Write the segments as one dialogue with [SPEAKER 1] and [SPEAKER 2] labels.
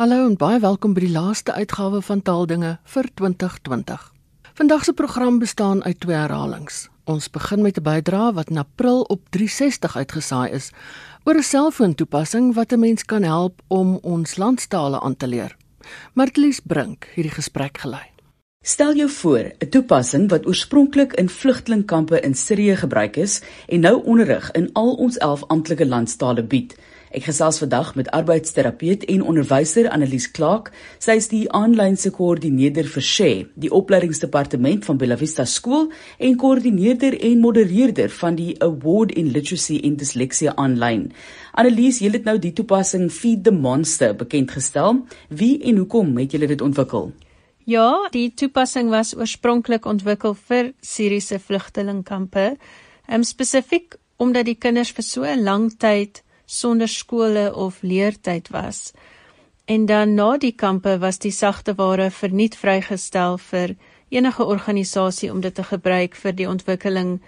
[SPEAKER 1] Hallo en baie welkom by die laaste uitgawe van Taaldinge vir 2020. Vandag se program bestaan uit twee herhalings. Ons begin met 'n bydrae wat in April op 360 uitgesaai is oor 'n selfoontoepassing wat 'n mens kan help om ons landstale aan te leer. Martlies Brink hierdie gesprek gelei.
[SPEAKER 2] Stel jou voor, 'n toepassing wat oorspronklik in vlugtelingkampe in Sirië gebruik is en nou onderrig in al ons 11 amptelike landstale bied. Ek gesels vandag met arbeidsterapeut en onderwyser Annelies Clark. Sy is die aanlynse koördineerder vir SHE, die opleidingsdepartement van Bella Vista Skool en koördineerder en modereerder van die Award in Literacy in Dyslexia aanlyn. Annelies, jy het nou die toepassing Feed the Monster bekend gestel. Wie en hoekom het julle dit ontwikkel?
[SPEAKER 3] Ja, die toepassing was oorspronklik ontwikkel vir Syriese vlugtelingkampe, um, spesifiek omdat die kinders vir so 'n lang tyd sonder skole of leertyd was. En dan na die kampe was die sagte ware verniet vrygestel vir enige organisasie om dit te gebruik vir die ontwikkeling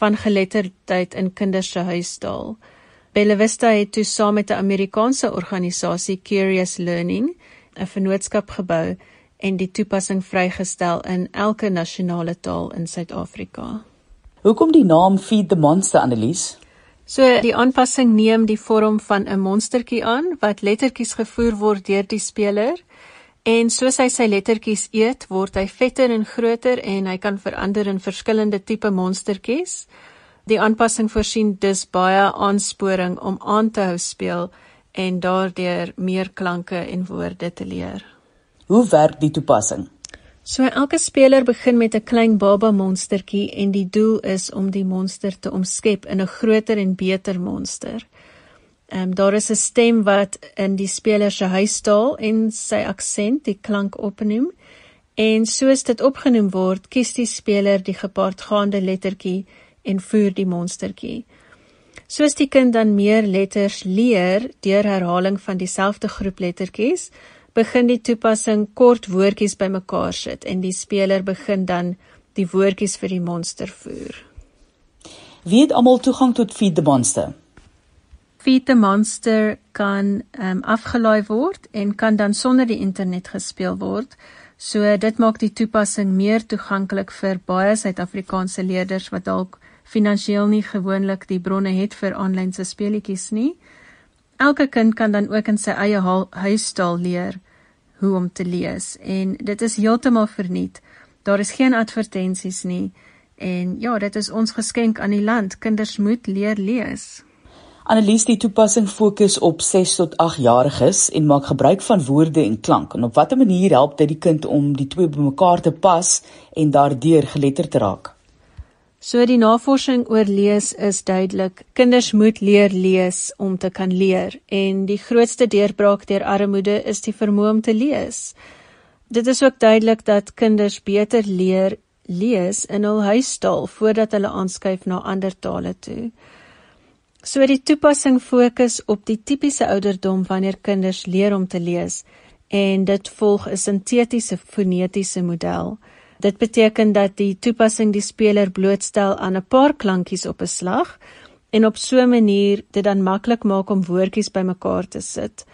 [SPEAKER 3] van geletterdheid in kinders se huistaal. Bella Vista het toe saam met 'n Amerikaanse organisasie Curious Learning 'n vennootskap gebou en die toepassing vrygestel in elke nasionale taal in Suid-Afrika.
[SPEAKER 2] Hoekom die naam Feed the Monster Annelies?
[SPEAKER 3] So die aanpassing neem die vorm van 'n monstertjie aan wat lettertjies gevoer word deur die speler en soos hy sy lettertjies eet, word hy vetter en groter en hy kan verander in verskillende tipe monstertjies. Die aanpassing voorsien dus baie aansporing om aan te hou speel en daardeur meer klanke en woorde te leer.
[SPEAKER 2] Hoe werk die toepassing?
[SPEAKER 3] So elke speler begin met 'n klein baba monstertjie en die doel is om die monster te omskep in 'n groter en beter monster. Ehm um, daar is 'n stem wat in die speler se huistaal en sy aksent die klank opneem en soos dit opgenoem word, kies die speler die gepaardgaande lettertjie en voer die monstertjie. Soos die kind dan meer letters leer deur herhaling van dieselfde groep lettertjies, begin die toepassing kort woordjies bymekaar sit en die speler begin dan die woordjies vir die monster voer.
[SPEAKER 2] Wie het almal toegang tot Feed the Monster?
[SPEAKER 3] Feed the Monster kan um, afgelaai word en kan dan sonder die internet gespeel word. So dit maak die toepassing meer toeganklik vir baie Suid-Afrikaanse leerders wat dalk finansiëel nie gewoonlik die bronne het vir aanlynse speletjies nie. Elke kind kan dan ook in sy eie huistaal leer hoe om te lees en dit is heeltemal verniet. Daar is geen advertensies nie en ja, dit is ons geskenk aan die land. Kinders moet leer lees.
[SPEAKER 2] Annelies, die toepassing fokus op 6 tot 8 jariges en maak gebruik van woorde en klank. En op watter manier help dit die kind om die twee bymekaar te pas en daardeur geletterd te raak?
[SPEAKER 3] So die navorsing oor lees is duidelik. Kinders moet leer lees om te kan leer en die grootste deurbraak deur armoede is die vermoë om te lees. Dit is ook duidelik dat kinders beter leer lees in hul huistaal voordat hulle aanskuif na ander tale toe. So die toepassing fokus op die tipiese ouderdom wanneer kinders leer om te lees en dit volg 'n sintetiese fonetiese model. Dit beteken dat die toepassing die speler blootstel aan 'n paar klankies op 'n slag en op so 'n manier dit dan maklik maak om woordjies bymekaar te sit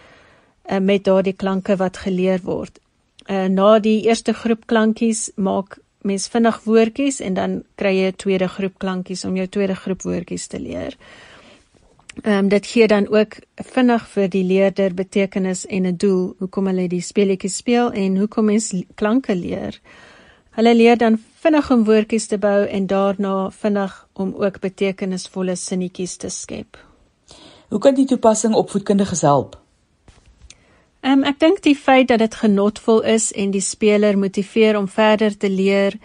[SPEAKER 3] uh, met daardie klanke wat geleer word. Uh, na die eerste groep klankies maak mens vinnig woordjies en dan kry jy 'n tweede groep klankies om jou tweede groep woordjies te leer. Ehm um, dit gee dan ook vinnig vir die leerder betekenis en 'n doel hoekom hulle die speletjies speel en hoekom mens klanke leer. Hulle leer dan vinnig om woordjies te bou en daarna vinnig om ook betekenisvolle sinnetjies te skep.
[SPEAKER 2] Hoe kan die toepassing opvoedkundiges help?
[SPEAKER 3] Um, ek dink die feit dat dit genotvol is en die speler motiveer om verder te leer,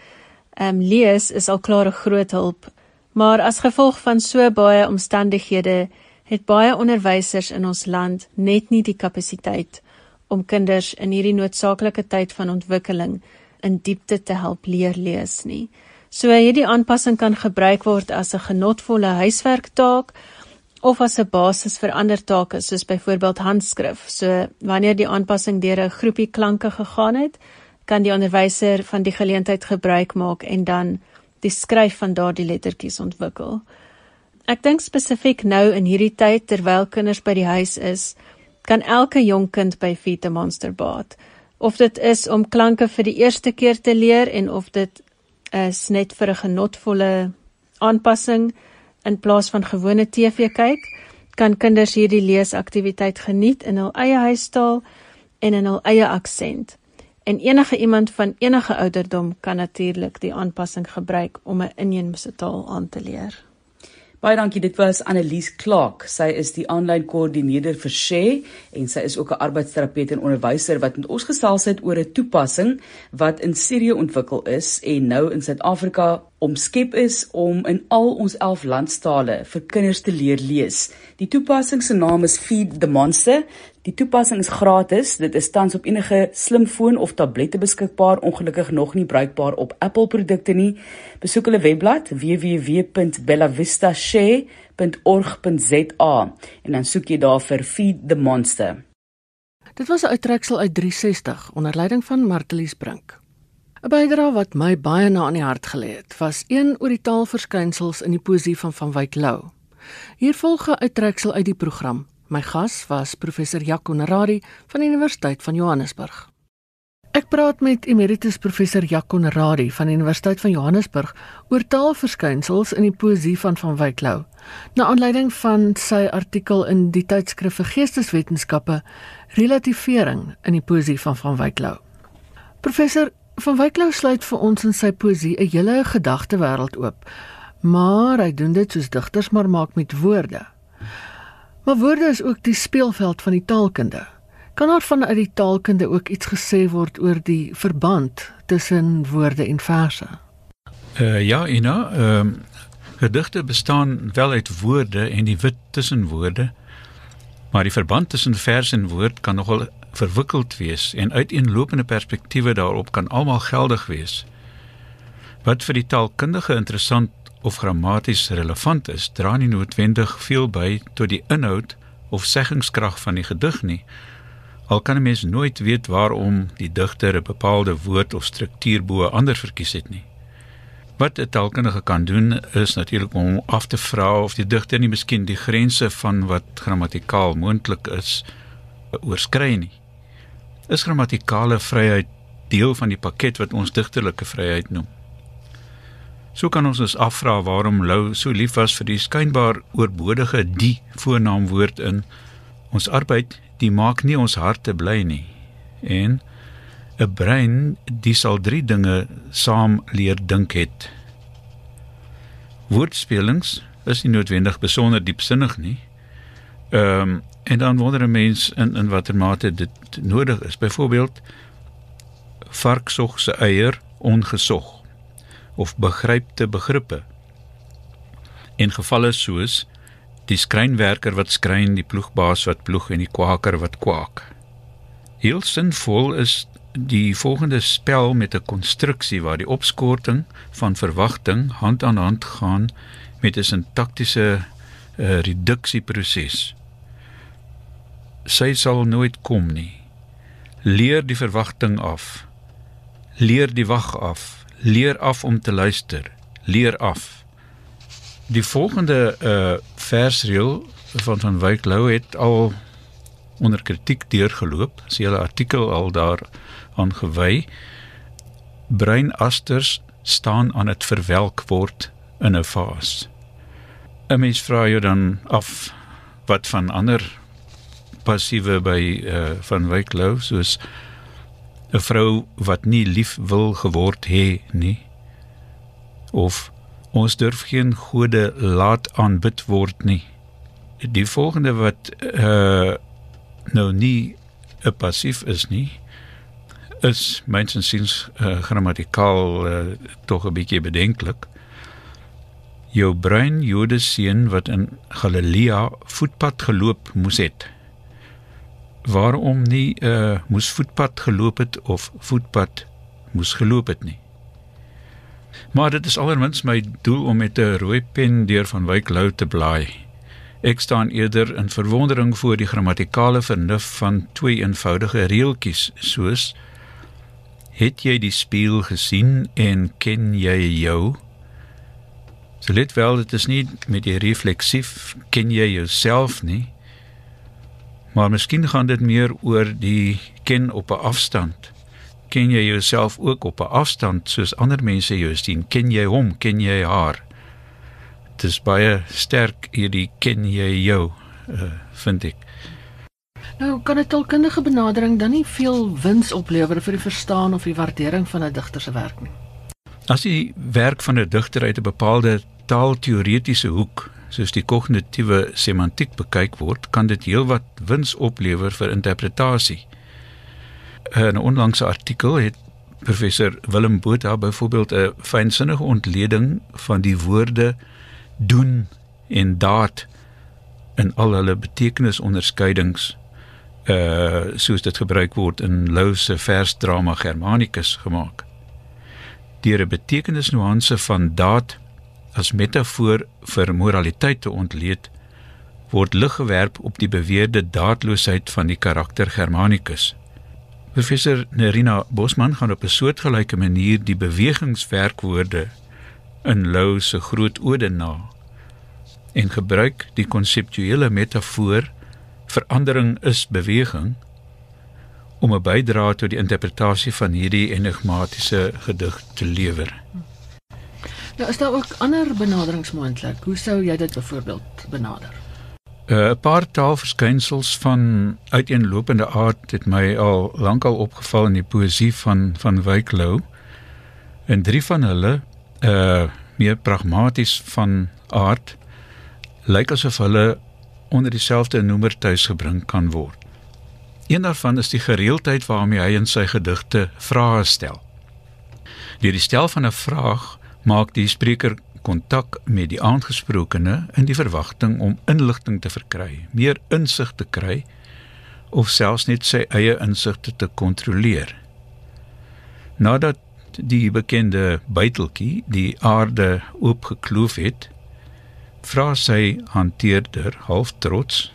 [SPEAKER 3] um, lees is al klaar 'n groot hulp. Maar as gevolg van so baie omstandighede het baie onderwysers in ons land net nie die kapasiteit om kinders in hierdie noodsaaklike tyd van ontwikkeling in diepte te help leer lees nie. So hierdie aanpassing kan gebruik word as 'n genotvolle huiswerktaak of as 'n basis vir ander take soos byvoorbeeld handskrif. So wanneer die aanpassing deur 'n groepie klanke gegaan het, kan die onderwyser van die geleentheid gebruik maak en dan die skryf van daardie lettertjies ontwikkel. Ek dink spesifiek nou in hierdie tyd terwyl kinders by die huis is, kan elke jong kind by Feed the Monster baat. Of dit is om klanke vir die eerste keer te leer en of dit is net vir 'n genotvolle aanpassing in plaas van gewone TV kyk, kan kinders hierdie leesaktiwiteit geniet in hul eie huistaal en in hul eie aksent. En enige iemand van enige ouderdom kan natuurlik die aanpassing gebruik om 'n inheemse taal aan te leer.
[SPEAKER 2] Baie dankie. Dit was Annelies Clark. Sy is die aanlyn koördineerder vir Share en sy is ook 'n arbeidsterapeut en onderwyser wat met ons gesels het oor 'n toepassing wat in Sirië ontwikkel is en nou in Suid-Afrika omskep is om in al ons 11 landstale vir kinders te leer lees. Die toepassing se naam is Feed the Monster. Die toepassing is gratis. Dit is tans op enige slimfoon of tablette beskikbaar, ongelukkig nog nie bruikbaar op Apple produkte nie. Besoek hulle webblad www.bellavistashare.org.za en dan soek jy daar vir Feed the Monster.
[SPEAKER 1] Dit was 'n uittreksel uit 360 onder leiding van Martelies Brink. 'n Bydrae wat my baie na aan die hart gelê het, was een oor die taalverskynsels in die poesie van Van Wyk Lou. Hier volg 'n uittreksel uit die program My gas was professor Jaco Neradi van die Universiteit van Johannesburg. Ek praat met emeritus professor Jaco Neradi van die Universiteit van Johannesburg oor taalverskynsels in die poësie van Van Wyk Lou. Na aanleiding van sy artikel in die tydskrif vir Geesteswetenskappe Relativering in die poësie van Van Wyk Lou. Professor Van Wyk Lou sluit vir ons in sy poësie 'n hele gedagtewêreld oop, maar hy doen dit soos digters maar maak met woorde. Maar woorde is ook die speelveld van die taalkunde. Kan daar vanuit die taalkunde ook iets gesê word oor die verband tussen woorde en verse?
[SPEAKER 4] Uh ja, Ina, ehm uh, gedigte bestaan wel uit woorde en die wit tussen woorde. Maar die verband tussen vers en woord kan nogal verwikkeld wees en uiteenlopende perspektiewe daarop kan almal geldig wees. Wat vir die taalkundige interessant of grammaties relevant is, dra nie noodwendig veel by tot die inhoud of seggingskrag van die gedig nie. Al kan 'n mens nooit weet waarom die digter 'n bepaalde woord of struktuur bo ander verkies het nie. Wat 'n taalkundige kan doen is natuurlik om af te vra of die digter nie miskien die grense van wat grammatikaal moontlik is oorskry nie. Is grammatikale vryheid deel van die pakket wat ons digterlike vryheid noem? So kan ons ons afvra waarom Lou so lief was vir die skynbaar oorbodige die voornaamwoord in ons arbeid, die maak nie ons harte bly nie. En 'n brein, die sal drie dinge saam leer dink het. Woordspelings is nie noodwendig besonder diepsinnig nie. Ehm um, en dan wonder 'n mens in in watter mate dit nodig is. Byvoorbeeld varksog se eier ongesog of begrypte begrippe. En gevalle soos die skrynwerker wat skryn, die ploegbaas wat ploeg en die kwaker wat kwaak. Heel sinvol is die volgende spel met 'n konstruksie waar die opskorting van verwagting hand aan hand gaan met 'n sintaktiese uh, reduksieproses. Sy sal nooit kom nie. Leer die verwagting af. Leer die wag af leer af om te luister. Leer af. Die volgende uh versreël van van Wyk Lou het al onder kritiek deurgeloop. Sy hele artikel al daar aangewy breinasters staan aan dit verwelk word in 'n fase 'n mens vra jou dan af wat van ander passiewe by uh van Wyk Lou soos 'n vrou wat nie lief wil geword hê nie. Of ons durf geen gode laat aanbid word nie. Die volgende wat uh nou nie 'n passief is nie is mensensiens uh, grammatikaal uh, tog 'n bietjie bedenklik jou brein jode seun wat in Galilea voetpad geloop moes het waarom nie 'n uh, moes voetpad geloop het of voetpad moes geloop het nie. Maar dit is aldermins my doel om met 'n rooi pen deur van Wyk Lou te blaai. Ek staan eerder in verwondering voor die grammatikale vernuf van twee eenvoudige reeltjies soos Het jy die spieël gesien en ken jy jou? So let wel dit is nie met die refleksief ken jy jouself nie Maar miskien gaan dit meer oor die ken op 'n afstand. Ken jy jouself ook op 'n afstand soos ander mense jou sien? Ken jy hom? Ken jy haar? Dit is baie sterk hierdie ken jy jou, uh, vind ek.
[SPEAKER 1] Nou kan 'n taalkundige benadering dan nie veel wins oplewer vir die verstaan of die waardering van 'n digter se werk nie.
[SPEAKER 4] As die werk van 'n digter uit 'n bepaalde taalteoretiese hoek soos die kognitiewe semantiek bekyk word, kan dit heelwat wins oplewer vir interpretasie. In 'n onlangse artikel het professor Willem Botha byvoorbeeld 'n fynsinnige ontleding van die woorde doen en daad in al hulle betekenisonderskeidings uh soos dit gebruik word in Lou se versdrama Germanicus gemaak. Deur 'n betekenisnuanse van daad as metafoor vir moraliteit te ontleed, word lig gewerp op die beweerde daadloosheid van die karakter Germanicus. Professor Nerina Bosman gaan op 'n soortgelyke manier die bewegingswerkwoorde in Lou se groot ode na en gebruik die konseptuele metafoor verandering is beweging om 'n bydrae tot die interpretasie van hierdie enigmatiese gedig te lewer.
[SPEAKER 1] Nou is daar ook ander benaderings moontlik. Hoe sou jy dit byvoorbeeld benader?
[SPEAKER 4] Eh, 'n uh, Paar taalverskynsels van uiteenlopende aard het my al lankal opgeval in die poësie van van Wyklou. En drie van hulle, uh meer pragmaties van aard, lyk asof hulle onder dieselfde noemer tuisgebring kan word. Een daarvan is die gereeldheid waarmee hy in sy gedigte vrae stel. Deur die stel van 'n vraag maak die spreker kontak met die aangesprokene in die verwagting om inligting te verkry, meer insig te kry of selfs net sy eie insigte te kontroleer. Nadat die bekende buiteltjie die aarde oopgekloof het, vra sy hanteerder half trots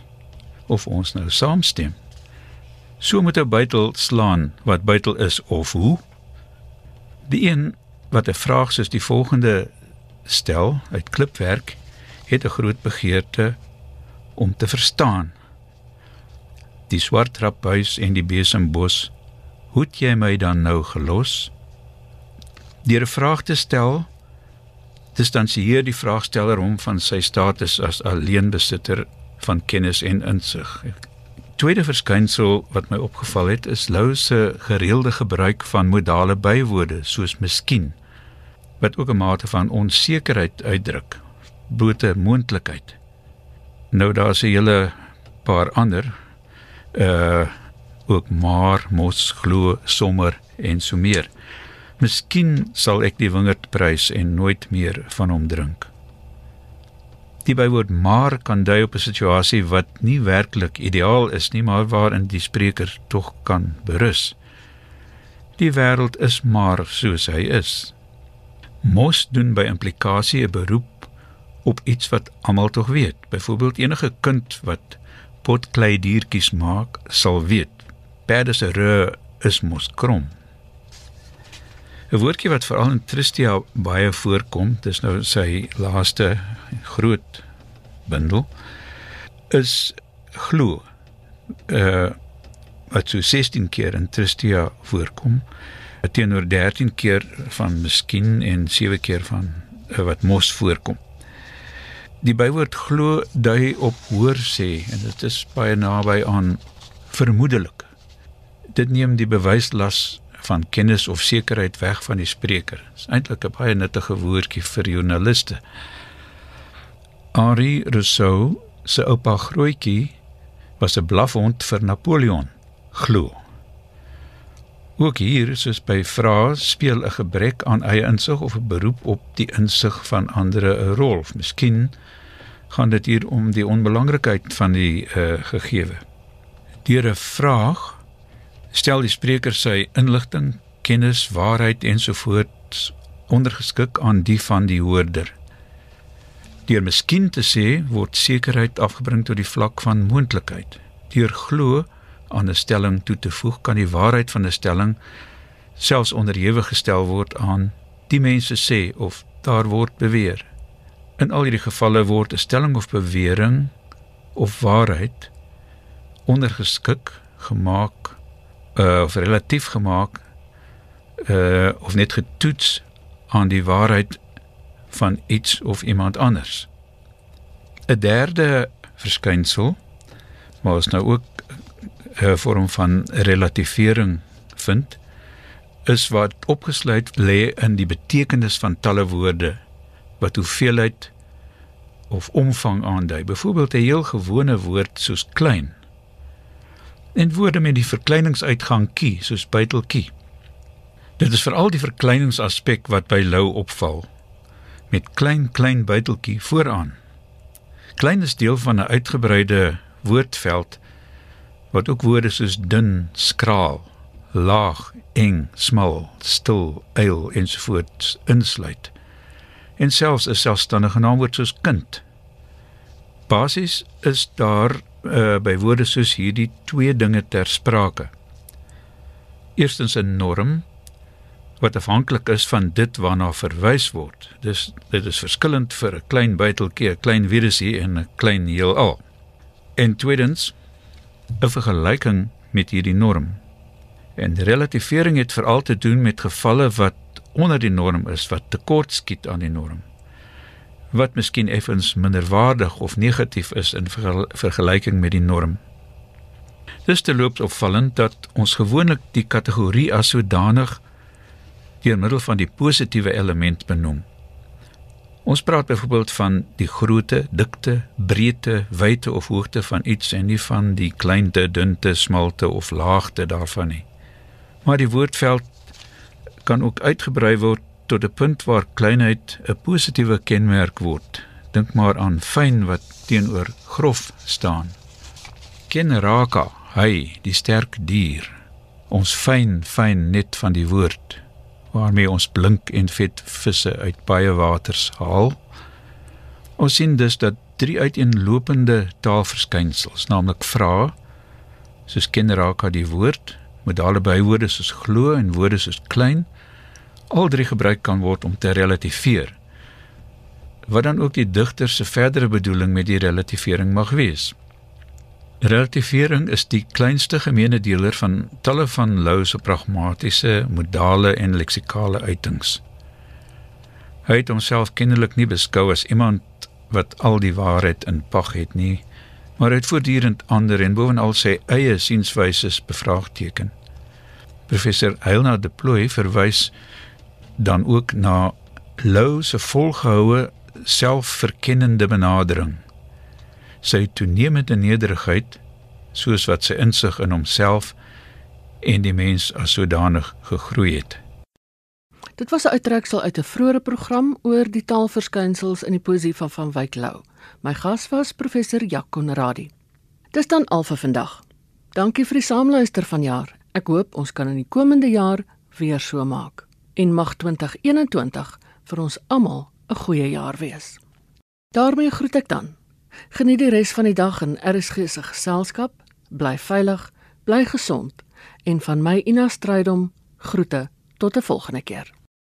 [SPEAKER 4] of ons nou saamstem. So moet 'n buitel slaan wat buitel is of hoe. Die een wat 'n vraag soos die volgende stel uit klipwerk het 'n groot begeerte om te verstaan. Die swart traphuis en die besembos, hoe het jy my dan nou gelos? Deur 'n vraag te stel, distansieer die vraagsteller hom van sy status as alleenbesitter van kennis en insig. Tweede verskynsel wat my opgeval het is Lou se gereelde gebruik van modale bywoorde soos miskien wat ook 'n mate van onsekerheid uitdruk, blote moontlikheid. Nou daar's 'n hele paar ander uh ook maar mos glo sommer en so meer. Miskien sal ek die wingerd prys en nooit meer van hom drink. Die bywoord maar kan dui op 'n situasie wat nie werklik ideaal is nie, maar waarin die spreker tog kan berus. Die wêreld is maar soos hy is. Mos doen by implikasie 'n beroep op iets wat almal tog weet. Byvoorbeeld enige kind wat potklei diertjies maak, sal weet. Perde se rug is mos krom. 'n Woordjie wat veral in Tristia baie voorkom, dis nou sy laaste groot bundel, is glo. Uh wat so 16 keer in Tristia voorkom teenoor 13 keer van miskien en 7 keer van uh, wat mos voorkom. Die bywoord glo dui op hoor sê en dit is baie naby aan vermoedelik. Dit neem die bewyslas van kennis of sekerheid weg van die spreker. Dit is eintlik 'n baie nuttige woordjie vir joernaliste. Henri Rousseau se oupa grootjie was 'n blafhond vir Napoleon. Glo. Ook hier soos by vrae speel 'n gebrek aan eie insig of 'n beroep op die insig van ander 'n rol. Miskien gaan dit hier om die onbelangrikheid van die uh, gegewe. Deur 'n vraag stel die spreker sy inligting, kennis, waarheid ensovoorts ondergeskik aan die van die hoorder. Deur miskien te sê word sekerheid afgebring tot die vlak van moontlikheid. Deur glo aan 'n stelling toe te voeg, kan die waarheid van 'n stelling selfs onderhewig gestel word aan die mense sê of daar word beweer. In al hierdie gevalle word 'n stelling of bewering of waarheid ondergeskik gemaak uh, of relatief gemaak uh, of net getoets aan die waarheid van iets of iemand anders. 'n Derde verskynsel maar ons nou ook 'n vorm van relativering vind is wat opgesluit lê in die betekenis van talle woorde wat hoeveelheid of omvang aandui. Byvoorbeeld 'n heel gewone woord soos klein. En woorde met die verkleiningsuitgang kie, soos buiteltjie. Dit is veral die verkleiningsaspek wat by Lou opval met klein klein buiteltjie vooraan. Klein is deel van 'n uitgebreide woordveld wat ook woorde soos dun, skraal, laag, eng, smal, stil, eil ensovoorts insluit. En selfs 'n selfstandige naamwoord soos kind. Basies is daar uh, by woorde soos hierdie twee dinge ter sprake. Eerstens 'n norm wat afhanklik is van dit waarna verwys word. Dis dit is verskillend vir 'n klein buiteltjie, 'n klein virusie en 'n klein heelal. En tweedens 'n vergelyking met hierdie norm. En relativering het veral te doen met gevalle wat onder die norm is wat tekort skiet aan die norm. Wat miskien effens minderwaardig of negatief is in vergelyking met die norm. Dis te loop opvallend dat ons gewoonlik die kategorie as sodanig deur middel van die positiewe element benoem. Ons praat byvoorbeeld van die grootte, dikte, breedte, wyte of hoogte van iets en nie van die kleinte, dunte, smalte of laagte daarvan nie. Maar die woordveld kan ook uitgebrei word tot 'n punt waar kleinheid 'n positiewe kenmerk word. Dink maar aan fyn wat teenoor grof staan. Kenraka, hy, die sterk dier. Ons fyn, fyn net van die woord waarmee ons blink en vet visse uit baie waters haal. Ons sien dus dat drie uiteenlopende taalverskynsels, naamlik vra, soos kinderraka die woord, modale bywoorde soos glo en woorde soos klein, al drie gebruik kan word om te relativeer. Wat dan ook die digter se verdere bedoeling met die relativering mag wees. Relativering is die kleinste gemeene deler van talle van Lou se pragmatiese, modale en leksikale uitings. Hy het homself kennelik nie beskou as iemand wat al die waarheid in pag het nie, maar het voortdurend ander en bovenal sy eie sienswyse bevraagteken. Professor Heilna de Plooi verwys dan ook na Lou se volgehoue selfverkennende benadering sy toenemende nederigheid soos wat sy insig in homself en die mens as sodanig gegroei het.
[SPEAKER 1] Dit was 'n uittreksel uit 'n vroeëre program oor die taalverskynsels in die poesie van van Wyk Lou. My gas was professor Jacques Radi. Dis dan al vir vandag. Dankie vir die saamluister vanjaar. Ek hoop ons kan in die komende jaar weer so maak. En mag 2021 vir ons almal 'n goeie jaar wees. daarmee groet ek dan. Geniet die res van die dag in RSG se geselskap. Bly veilig, bly gesond en van my Ina Strydom groete tot 'n volgende keer.